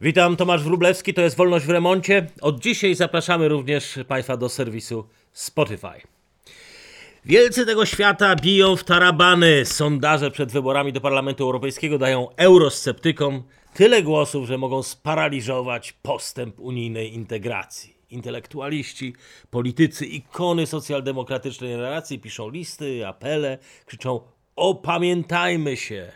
Witam, Tomasz Wrublewski, to jest Wolność w Remoncie. Od dzisiaj zapraszamy również Państwa do serwisu Spotify. Wielcy tego świata biją w tarabany. Sondaże przed wyborami do Parlamentu Europejskiego dają eurosceptykom tyle głosów, że mogą sparaliżować postęp unijnej integracji. Intelektualiści, politycy, ikony socjaldemokratycznej narracji piszą listy, apele, krzyczą opamiętajmy się.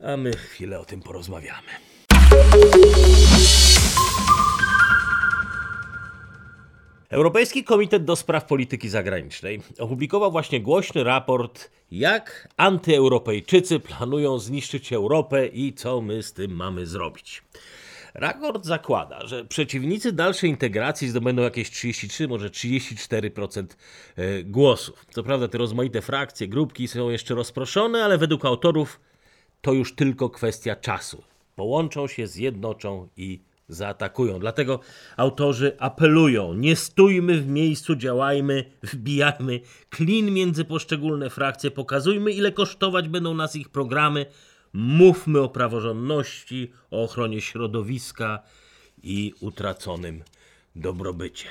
A my chwilę o tym porozmawiamy. Europejski Komitet do Spraw Polityki Zagranicznej opublikował właśnie głośny raport, jak antyeuropejczycy planują zniszczyć Europę i co my z tym mamy zrobić. Raport zakłada, że przeciwnicy dalszej integracji zdobędą jakieś 33, może 34% e, głosów. Co prawda te rozmaite frakcje, grupki są jeszcze rozproszone, ale według autorów to już tylko kwestia czasu. Połączą się, zjednoczą i zaatakują. Dlatego autorzy apelują: nie stójmy w miejscu, działajmy, wbijajmy klin między poszczególne frakcje, pokazujmy, ile kosztować będą nas ich programy, mówmy o praworządności, o ochronie środowiska i utraconym dobrobycie.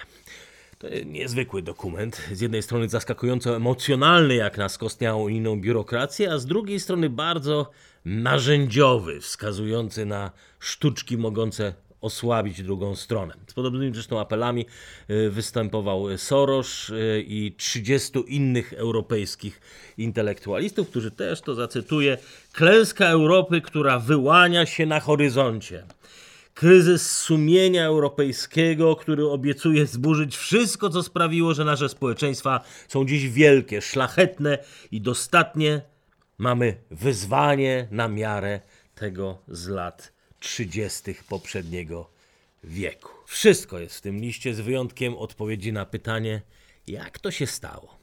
To niezwykły dokument. Z jednej strony zaskakująco emocjonalny, jak na skostniałą unijną biurokrację, a z drugiej strony bardzo narzędziowy, wskazujący na sztuczki mogące osłabić drugą stronę. Z podobnymi zresztą apelami y, występował Soros y, i 30 innych europejskich intelektualistów, którzy też, to zacytuję, klęska Europy, która wyłania się na horyzoncie. Kryzys sumienia europejskiego, który obiecuje zburzyć wszystko, co sprawiło, że nasze społeczeństwa są dziś wielkie, szlachetne i dostatnie. Mamy wyzwanie na miarę tego z lat 30. poprzedniego wieku. Wszystko jest w tym liście, z wyjątkiem odpowiedzi na pytanie, jak to się stało,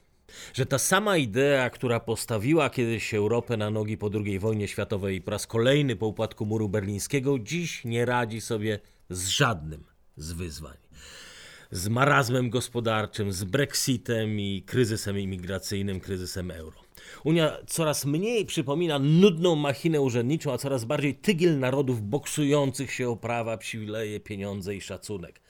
że ta sama idea, która postawiła kiedyś Europę na nogi po II wojnie światowej po raz kolejny po upadku muru berlińskiego, dziś nie radzi sobie z żadnym z wyzwań. Z marazmem gospodarczym, z Brexitem i kryzysem imigracyjnym, kryzysem euro. Unia coraz mniej przypomina nudną machinę urzędniczą, a coraz bardziej tygiel narodów boksujących się o prawa, przywileje, pieniądze i szacunek.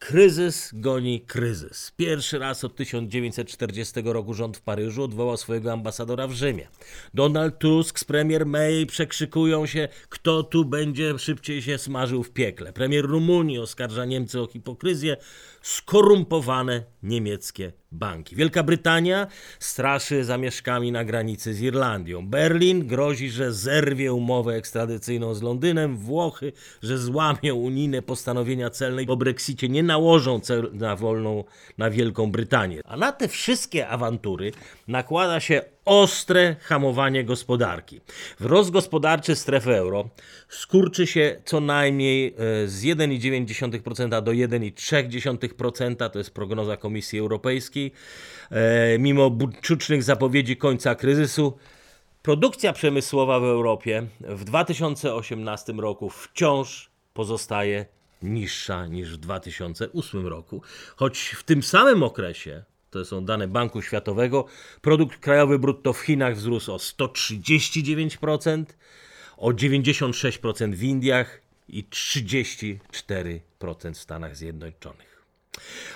Kryzys goni kryzys. Pierwszy raz od 1940 roku rząd w Paryżu odwołał swojego ambasadora w Rzymie. Donald Tusk z premier May przekrzykują się, kto tu będzie szybciej się smażył w piekle. Premier Rumunii oskarża Niemcy o hipokryzję, skorumpowane niemieckie banki. Wielka Brytania straszy zamieszkami na granicy z Irlandią. Berlin grozi, że zerwie umowę ekstradycyjną z Londynem. Włochy, że złamią unijne postanowienia celne i po Brexicie nie nałożą cel na wolną, na Wielką Brytanię. A na te wszystkie awantury nakłada się ostre hamowanie gospodarki. Wzrost gospodarczy strefy euro skurczy się co najmniej e, z 1,9% do 1,3%, to jest prognoza Komisji Europejskiej. E, mimo buczycznych zapowiedzi końca kryzysu, produkcja przemysłowa w Europie w 2018 roku wciąż pozostaje niższa niż w 2008 roku, choć w tym samym okresie to są dane Banku Światowego, produkt krajowy brutto w Chinach wzrósł o 139%, o 96% w Indiach i 34% w Stanach Zjednoczonych.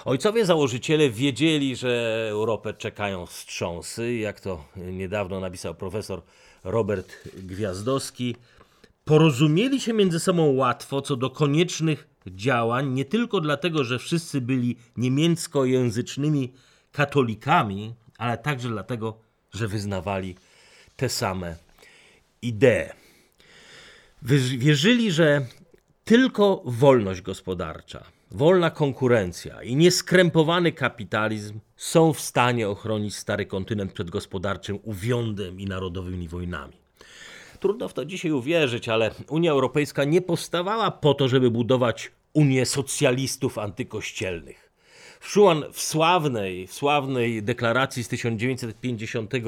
Ojcowie założyciele wiedzieli, że Europę czekają wstrząsy, jak to niedawno napisał profesor Robert Gwiazdowski. Porozumieli się między sobą łatwo co do koniecznych działań, nie tylko dlatego, że wszyscy byli niemieckojęzycznymi katolikami, ale także dlatego, że wyznawali te same idee. Wierzyli, że tylko wolność gospodarcza, wolna konkurencja i nieskrępowany kapitalizm są w stanie ochronić stary kontynent przed gospodarczym uwiądem i narodowymi wojnami. Trudno w to dzisiaj uwierzyć, ale Unia Europejska nie powstawała po to, żeby budować Unię socjalistów antykościelnych. Schuman w sławnej, w sławnej deklaracji z 1950 e,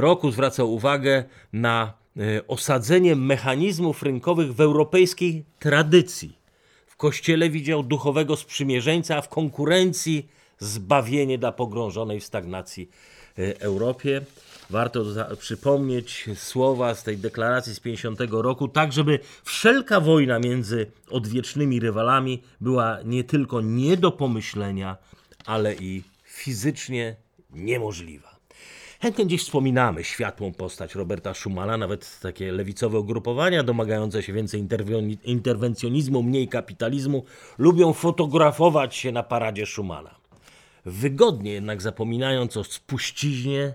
roku zwracał uwagę na e, osadzenie mechanizmów rynkowych w europejskiej tradycji. W kościele widział duchowego sprzymierzeńca, a w konkurencji zbawienie dla pogrążonej w stagnacji e, Europie. Warto przypomnieć słowa z tej deklaracji z 50 roku, tak żeby wszelka wojna między odwiecznymi rywalami była nie tylko nie do pomyślenia, ale i fizycznie niemożliwa. Chętnie gdzieś wspominamy światłą postać Roberta Schumana, nawet takie lewicowe ugrupowania domagające się więcej interwen- interwencjonizmu, mniej kapitalizmu, lubią fotografować się na paradzie Schumana. Wygodnie jednak zapominając o spuściźnie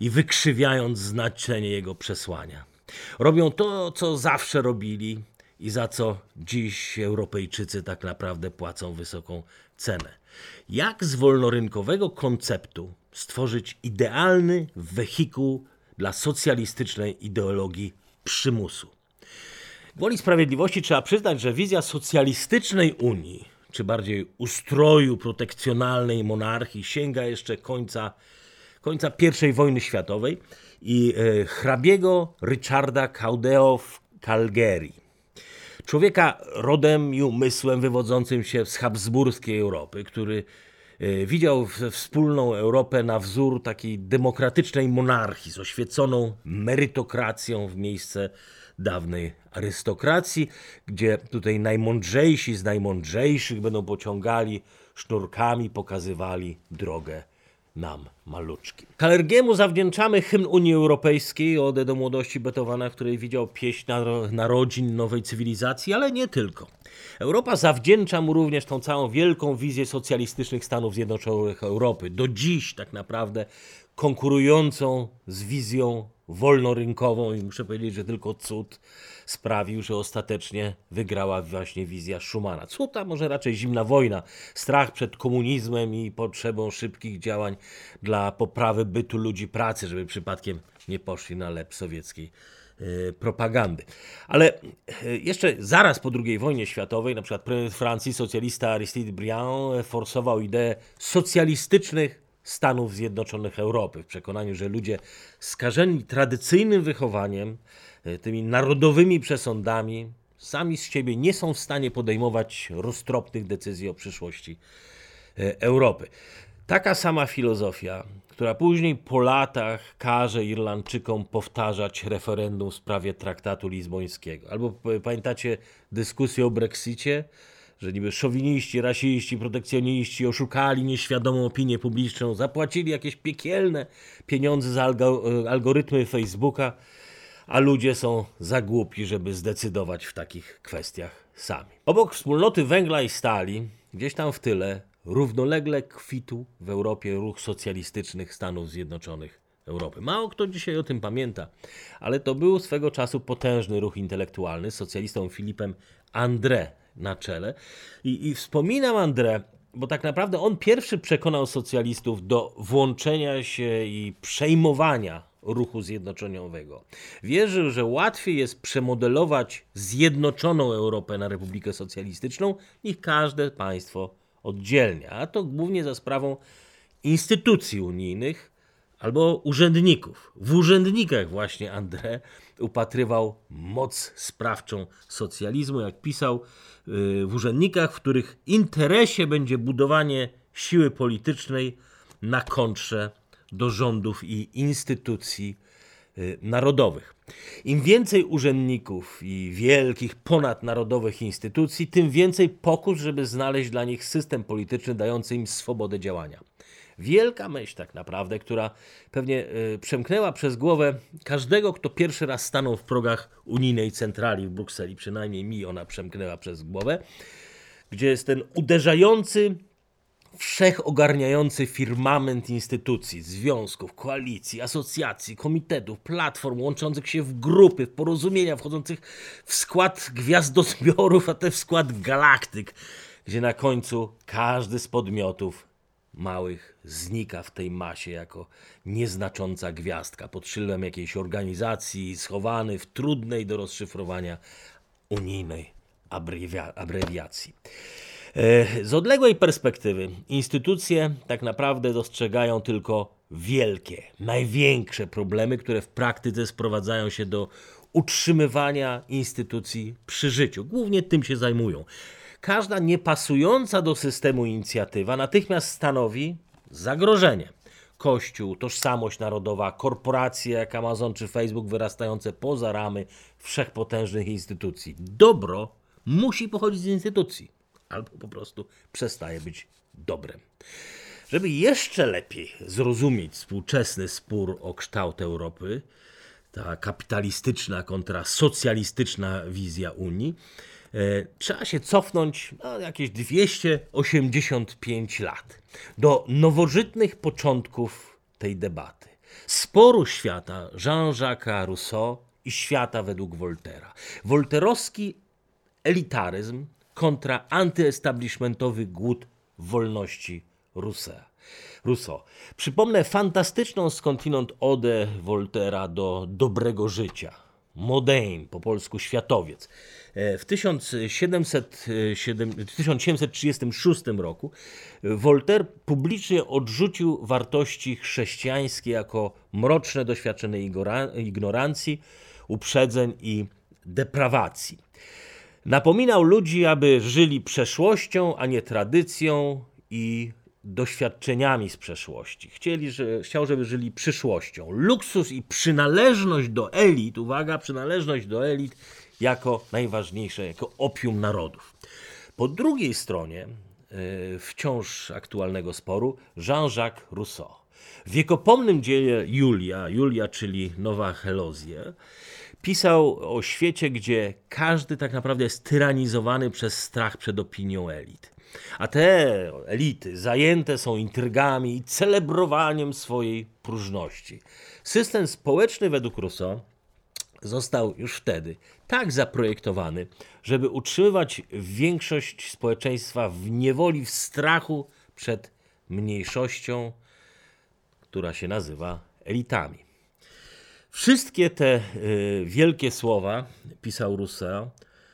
i wykrzywiając znaczenie jego przesłania. Robią to, co zawsze robili i za co dziś Europejczycy tak naprawdę płacą wysoką cenę. Jak z wolnorynkowego konceptu stworzyć idealny wehikuł dla socjalistycznej ideologii przymusu? Woli sprawiedliwości trzeba przyznać, że wizja socjalistycznej Unii, czy bardziej ustroju protekcjonalnej monarchii, sięga jeszcze końca, końca I wojny światowej i e, hrabiego Richarda Caudeo w Calgary. Człowieka rodem i umysłem wywodzącym się z habsburskiej Europy, który e, widział wspólną Europę na wzór takiej demokratycznej monarchii z oświeconą merytokracją w miejsce dawnej arystokracji, gdzie tutaj najmądrzejsi z najmądrzejszych będą pociągali sznurkami, pokazywali drogę nam, maluczkim. Kalergiemu zawdzięczamy hymn Unii Europejskiej, Odę do młodości Beethovena, w której widział pieśń naro- narodzin nowej cywilizacji, ale nie tylko. Europa zawdzięcza mu również tą całą wielką wizję socjalistycznych Stanów Zjednoczonych Europy, do dziś tak naprawdę konkurującą z wizją wolnorynkową i muszę powiedzieć, że tylko cud sprawił, że ostatecznie wygrała właśnie wizja Schumana. Cud, a może raczej zimna wojna, strach przed komunizmem i potrzebą szybkich działań dla poprawy bytu ludzi pracy, żeby przypadkiem nie poszli na lep sowieckiej e, propagandy. Ale e, jeszcze zaraz po II wojnie światowej, na przykład prezydent Francji, socjalista Aristide Briand, forsował ideę socjalistycznych Stanów Zjednoczonych Europy, w przekonaniu, że ludzie skażeni tradycyjnym wychowaniem, tymi narodowymi przesądami, sami z siebie nie są w stanie podejmować roztropnych decyzji o przyszłości e, Europy. Taka sama filozofia, która później po latach każe Irlandczykom powtarzać referendum w sprawie traktatu lizbońskiego. Albo p- pamiętacie dyskusję o Brexicie, że niby szowiniści, rasiści, protekcjoniści oszukali nieświadomą opinię publiczną, zapłacili jakieś piekielne pieniądze za algo- algorytmy Facebooka, a ludzie są za głupi, żeby zdecydować w takich kwestiach sami. Obok wspólnoty węgla i stali, gdzieś tam w tyle, równolegle kwitł w Europie ruch socjalistycznych Stanów Zjednoczonych Europy. Mało kto dzisiaj o tym pamięta, ale to był swego czasu potężny ruch intelektualny z socjalistą Filipem André na czele. I, i wspominam André, bo tak naprawdę on pierwszy przekonał socjalistów do włączenia się i przejmowania ruchu zjednoczeniowego. Wierzył, że łatwiej jest przemodelować zjednoczoną Europę na Republikę Socjalistyczną niż każde państwo oddzielnie, a to głównie za sprawą instytucji unijnych albo urzędników. W urzędnikach właśnie André upatrywał moc sprawczą socjalizmu, jak pisał, yy, w urzędnikach, w których interesie będzie budowanie siły politycznej na kontrze do rządów i instytucji y, narodowych. Im więcej urzędników i wielkich ponadnarodowych instytucji, tym więcej pokus, żeby znaleźć dla nich system polityczny dający im swobodę działania. Wielka myśl tak naprawdę, która pewnie y, przemknęła przez głowę każdego, kto pierwszy raz stanął w progach unijnej centrali w Brukseli, przynajmniej mi ona przemknęła przez głowę, gdzie jest ten uderzający wszechogarniający firmament instytucji, związków, koalicji, asocjacji, komitetów, platform łączących się w grupy, w porozumienia wchodzących w skład gwiazdozbiorów, a te w skład galaktyk, gdzie na końcu każdy z podmiotów małych znika w tej masie jako nieznacząca gwiazdka pod szyldem jakiejś organizacji, schowany w trudnej do rozszyfrowania unijnej abrewia- abrewiacji. E, Z odległej perspektywy instytucje tak naprawdę dostrzegają tylko wielkie, największe problemy, które w praktyce sprowadzają się do utrzymywania instytucji przy życiu. Głównie tym się zajmują. Każda niepasująca do systemu inicjatywa natychmiast stanowi zagrożenie. Kościół, tożsamość narodowa, korporacje jak Amazon czy Facebook wyrastające poza ramy wszechpotężnych instytucji. Dobro musi pochodzić z instytucji, albo po prostu przestaje być dobrem. Żeby jeszcze lepiej zrozumieć współczesny spór o kształt Europy, ta kapitalistyczna kontra socjalistyczna wizja Unii, e, trzeba się cofnąć no, jakieś 285 lat do nowożytnych początków tej debaty. Sporu świata Jean-Jacques Rousseau i świata według Voltera. Wolterowski elitaryzm kontra antyestablishmentowy głód wolności Rousseau. Rousseau. Przypomnę fantastyczną skądinąd odę Voltera do dobrego życia. Modern, po polsku światowiec. E, W 1707 1736 roku Voltaire publicznie odrzucił wartości chrześcijańskie jako mroczne doświadczenie ignorancji, uprzedzeń i deprawacji. Napominał ludzi, aby żyli przeszłością, a nie tradycją i doświadczeniami z przeszłości. Chcieli, że, chciał, żeby żyli przyszłością. Luksus i przynależność do elit, uwaga, przynależność do elit jako najważniejsze, jako opium narodów. Po drugiej stronie e, wciąż aktualnego sporu Jean-Jacques Rousseau. W wiekopomnym dzieje Julia, Julia czyli Nowa Helozję, pisał o świecie, gdzie każdy tak naprawdę jest tyranizowany przez strach przed opinią elit. A te elity zajęte są intrygami i celebrowaniem swojej próżności. System społeczny według Rousseau został już wtedy tak zaprojektowany, żeby utrzymywać większość społeczeństwa w niewoli, w strachu przed mniejszością, która się nazywa elitami. Wszystkie te y, wielkie słowa, pisał Rousseau,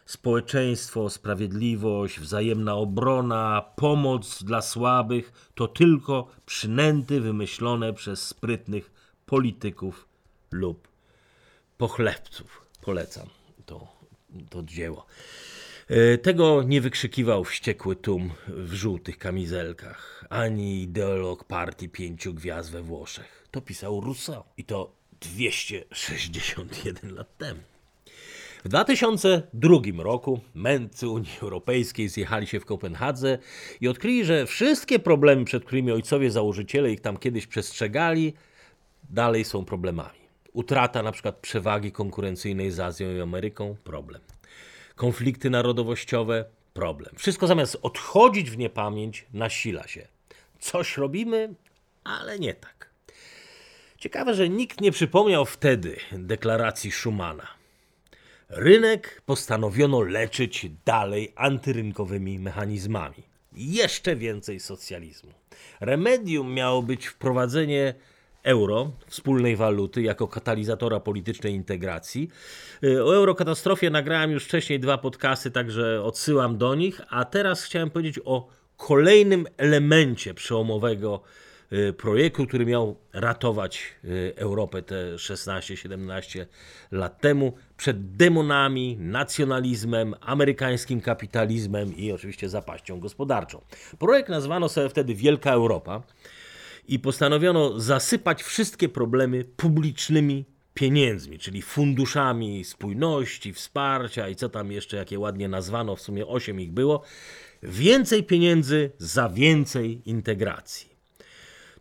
społeczeństwo, sprawiedliwość, wzajemna obrona, pomoc dla słabych, to tylko przynęty wymyślone przez sprytnych polityków lub pochlebców. Polecam to, to dzieło. E, Tego nie wykrzykiwał wściekły tłum w żółtych kamizelkach, ani ideolog partii pięciu gwiazd we Włoszech. To pisał Rousseau i to 261 lat temu. W 2002 roku mędrcy Unii Europejskiej zjechali się w Kopenhadze i odkryli, że wszystkie problemy, przed którymi ojcowie założyciele ich tam kiedyś przestrzegali, dalej są problemami. Utrata na przykład przewagi konkurencyjnej z Azją i Ameryką problem. Konflikty narodowościowe problem. Wszystko zamiast odchodzić w niepamięć, nasila się. Coś robimy, ale nie tak. Ciekawe, że nikt nie przypomniał wtedy deklaracji Schumana. Rynek postanowiono leczyć dalej antyrynkowymi mechanizmami. Jeszcze więcej socjalizmu. Remedium miało być wprowadzenie euro, wspólnej waluty, jako katalizatora politycznej integracji. Y, O eurokatastrofie nagrałem już wcześniej dwa podcasty, także odsyłam do nich, a teraz chciałem powiedzieć o kolejnym elemencie przełomowego projektu, który miał ratować y, Europę te 16-17 lat temu przed demonami, nacjonalizmem, amerykańskim kapitalizmem i oczywiście zapaścią gospodarczą. Projekt nazwano sobie wtedy Wielka Europa i postanowiono zasypać wszystkie problemy publicznymi pieniędzmi, czyli funduszami spójności, wsparcia i co tam jeszcze, jakie ładnie nazwano, w sumie osiem ich było. Więcej pieniędzy za więcej integracji.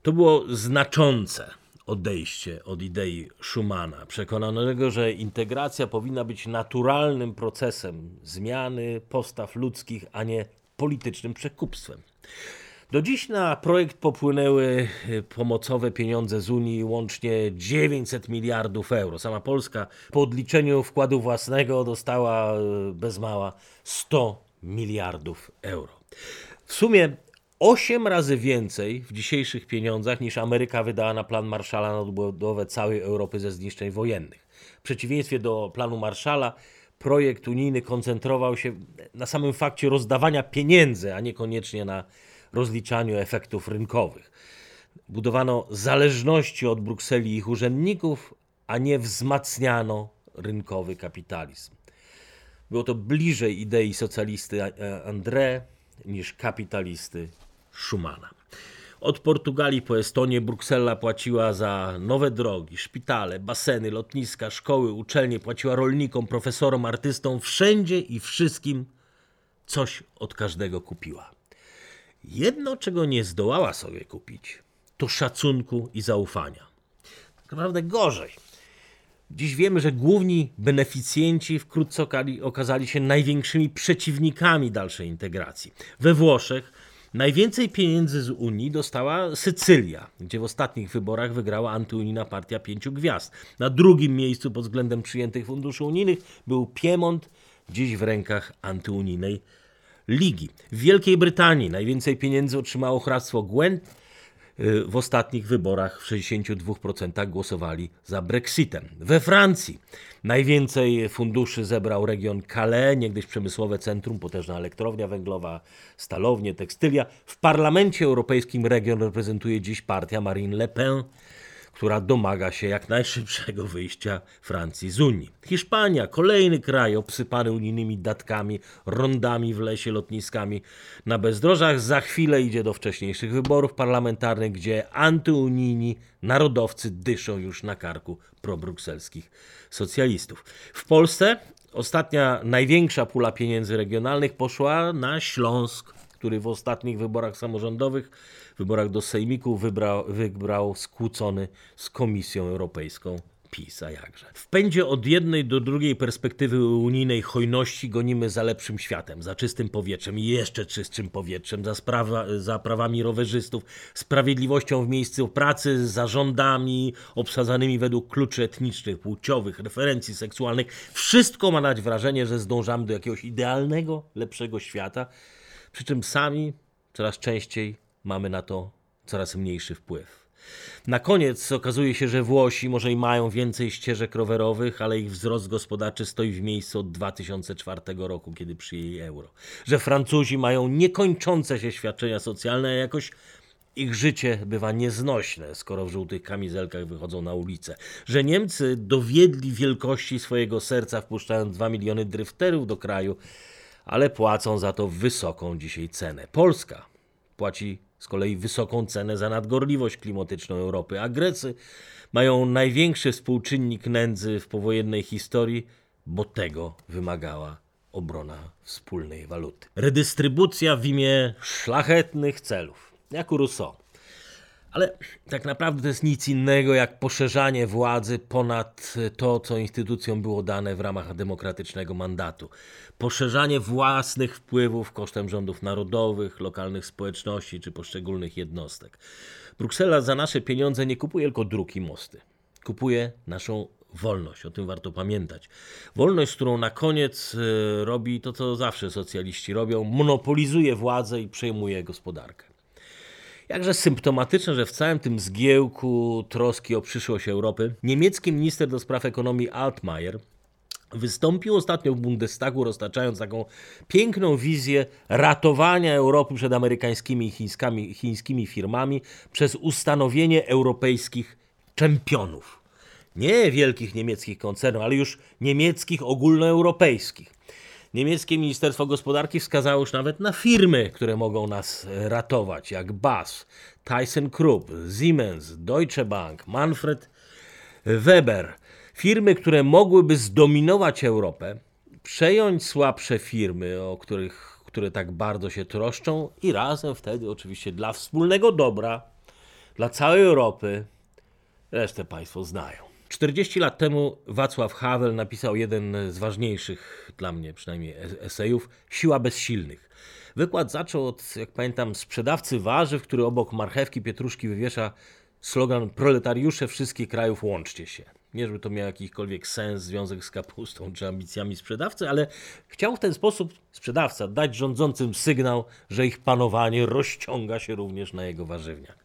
To było znaczące odejście od idei Schumana, przekonanego, że integracja powinna być naturalnym procesem zmiany postaw ludzkich, a nie politycznym przekupstwem. Do dziś na projekt popłynęły pomocowe pieniądze z Unii, łącznie 900 miliardów euro. Sama Polska po odliczeniu wkładu własnego dostała y, bez mała 100 miliardów euro. W sumie 8 razy więcej w dzisiejszych pieniądzach niż Ameryka wydała na plan Marshalla na odbudowę całej Europy ze zniszczeń wojennych. W przeciwieństwie do planu Marshalla, projekt unijny koncentrował się na samym fakcie rozdawania pieniędzy, a niekoniecznie na rozliczaniu efektów rynkowych. Budowano zależności od Brukseli i ich urzędników, a nie wzmacniano rynkowy kapitalizm. Było to bliżej idei socjalisty André niż kapitalisty Schumana. Od Portugalii po Estonię Bruksela płaciła za nowe drogi, szpitale, baseny, lotniska, szkoły, uczelnie, płaciła rolnikom, profesorom, artystom, wszędzie i wszystkim coś od każdego kupiła. Jedno, czego nie zdołała sobie kupić, to szacunku i zaufania. Tak naprawdę gorzej. Dziś wiemy, że główni beneficjenci wkrótce okazali się największymi przeciwnikami dalszej integracji. We Włoszech najwięcej pieniędzy z Unii dostała Sycylia, gdzie w ostatnich wyborach wygrała antyunijna partia pięciu gwiazd. Na drugim miejscu pod względem przyjętych funduszy unijnych był Piemont, dziś w rękach antyunijnej ligi. W Wielkiej Brytanii najwięcej pieniędzy otrzymało hrabstwo Gwent. Y, W ostatnich wyborach w 62% głosowali za Brexitem. We Francji najwięcej funduszy zebrał region Calais, niegdyś przemysłowe centrum, potężna elektrownia węglowa, stalownie, tekstylia. W Parlamencie Europejskim region reprezentuje dziś partia Marine Le Pen która domaga się jak najszybszego wyjścia Francji z Unii. Hiszpania, kolejny kraj obsypany unijnymi datkami, rondami w lesie, lotniskami na bezdrożach, za chwilę idzie do wcześniejszych wyborów parlamentarnych, gdzie antyunijni narodowcy dyszą już na karku probrukselskich socjalistów. W Polsce ostatnia największa pula pieniędzy regionalnych poszła na Śląsk, który w ostatnich wyborach samorządowych, wyborach do Sejmiku wybrał, wybrał skłócony z Komisją Europejską PiS, a jakże. W pędzie od jednej do drugiej perspektywy unijnej hojności gonimy za lepszym światem, za czystym powietrzem i jeszcze czystszym powietrzem, za, sprawa, za prawami rowerzystów, sprawiedliwością w miejscu pracy, za rządami obsadzanymi według kluczy etnicznych, płciowych, referencji seksualnych. Wszystko ma dać wrażenie, że zdążamy do jakiegoś idealnego, lepszego świata, przy czym sami coraz częściej mamy na to coraz mniejszy wpływ. Na koniec okazuje się, że Włosi może i mają więcej ścieżek rowerowych, ale ich wzrost gospodarczy stoi w miejscu od 2004 roku, kiedy przyjęli euro. Że Francuzi mają niekończące się świadczenia socjalne, a jakoś ich życie bywa nieznośne, skoro w żółtych kamizelkach wychodzą na ulicę. Że Niemcy dowiedli wielkości swojego serca, wpuszczając 2 miliony dryfterów do kraju, ale płacą za to wysoką dzisiaj cenę. Polska płaci z kolei wysoką cenę za nadgorliwość klimatyczną Europy, a Grecy mają największy współczynnik nędzy w powojennej historii, bo tego wymagała obrona wspólnej waluty. Redystrybucja w imię szlachetnych celów, jak u Rousseau. Ale tak naprawdę to jest nic innego jak poszerzanie władzy ponad to, co instytucjom było dane w ramach demokratycznego mandatu. Poszerzanie własnych wpływów kosztem rządów narodowych, lokalnych społeczności czy poszczególnych jednostek. Bruksela za nasze pieniądze nie kupuje tylko dróg i mosty. Kupuje naszą wolność, o tym warto pamiętać. Wolność, którą na koniec y, robi to, co zawsze socjaliści robią, monopolizuje władzę i przejmuje gospodarkę. Jakże symptomatyczne, że w całym tym zgiełku troski o przyszłość Europy niemiecki minister do spraw ekonomii Altmaier wystąpił ostatnio w Bundestagu, roztaczając taką piękną wizję ratowania Europy przed amerykańskimi i chińskimi, chińskimi firmami przez ustanowienie europejskich czempionów. Nie wielkich niemieckich koncernów, ale już niemieckich ogólnoeuropejskich. Niemieckie Ministerstwo Gospodarki wskazało już nawet na firmy, które mogą nas e, ratować, jak BAS, ThyssenKrupp, Siemens, Deutsche Bank, Manfred Weber. Firmy, które mogłyby zdominować Europę, przejąć słabsze firmy, o których, które tak bardzo się troszczą i razem wtedy oczywiście dla wspólnego dobra, dla całej Europy, resztę Państwo znają. 40 lat temu Wacław Havel napisał jeden z ważniejszych dla mnie przynajmniej es- esejów Siła bezsilnych. Wykład zaczął od, jak pamiętam, sprzedawcy warzyw, który obok marchewki, pietruszki wywiesza slogan proletariusze wszystkich krajów łączcie się. Nie, żeby to miało jakikolwiek sens, związek z kapustą czy ambicjami sprzedawcy, ale chciał w ten sposób sprzedawca dać rządzącym sygnał, że ich panowanie rozciąga się również na jego warzywniach.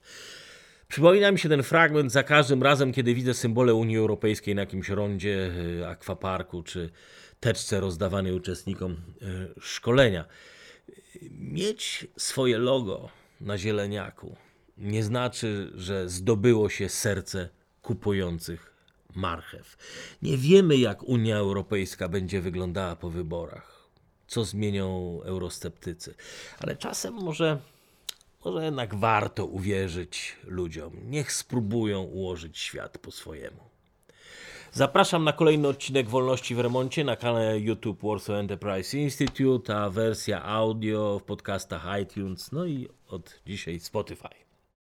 Przypomina mi się ten fragment za każdym razem, kiedy widzę symbole Unii Europejskiej na jakimś rondzie, y, akwaparku czy teczce rozdawanej uczestnikom y, szkolenia. Mieć swoje logo na zieleniaku nie znaczy, że zdobyło się serce kupujących marchew. Nie wiemy, jak Unia Europejska będzie wyglądała po wyborach, co zmienią eurosceptycy, ale czasem może może jednak warto uwierzyć ludziom. Niech spróbują ułożyć świat po swojemu. Zapraszam na kolejny odcinek Wolności w Remoncie na kanale YouTube Warsaw Enterprise Institute, a wersja audio w podcastach iTunes, no i od dzisiaj Spotify.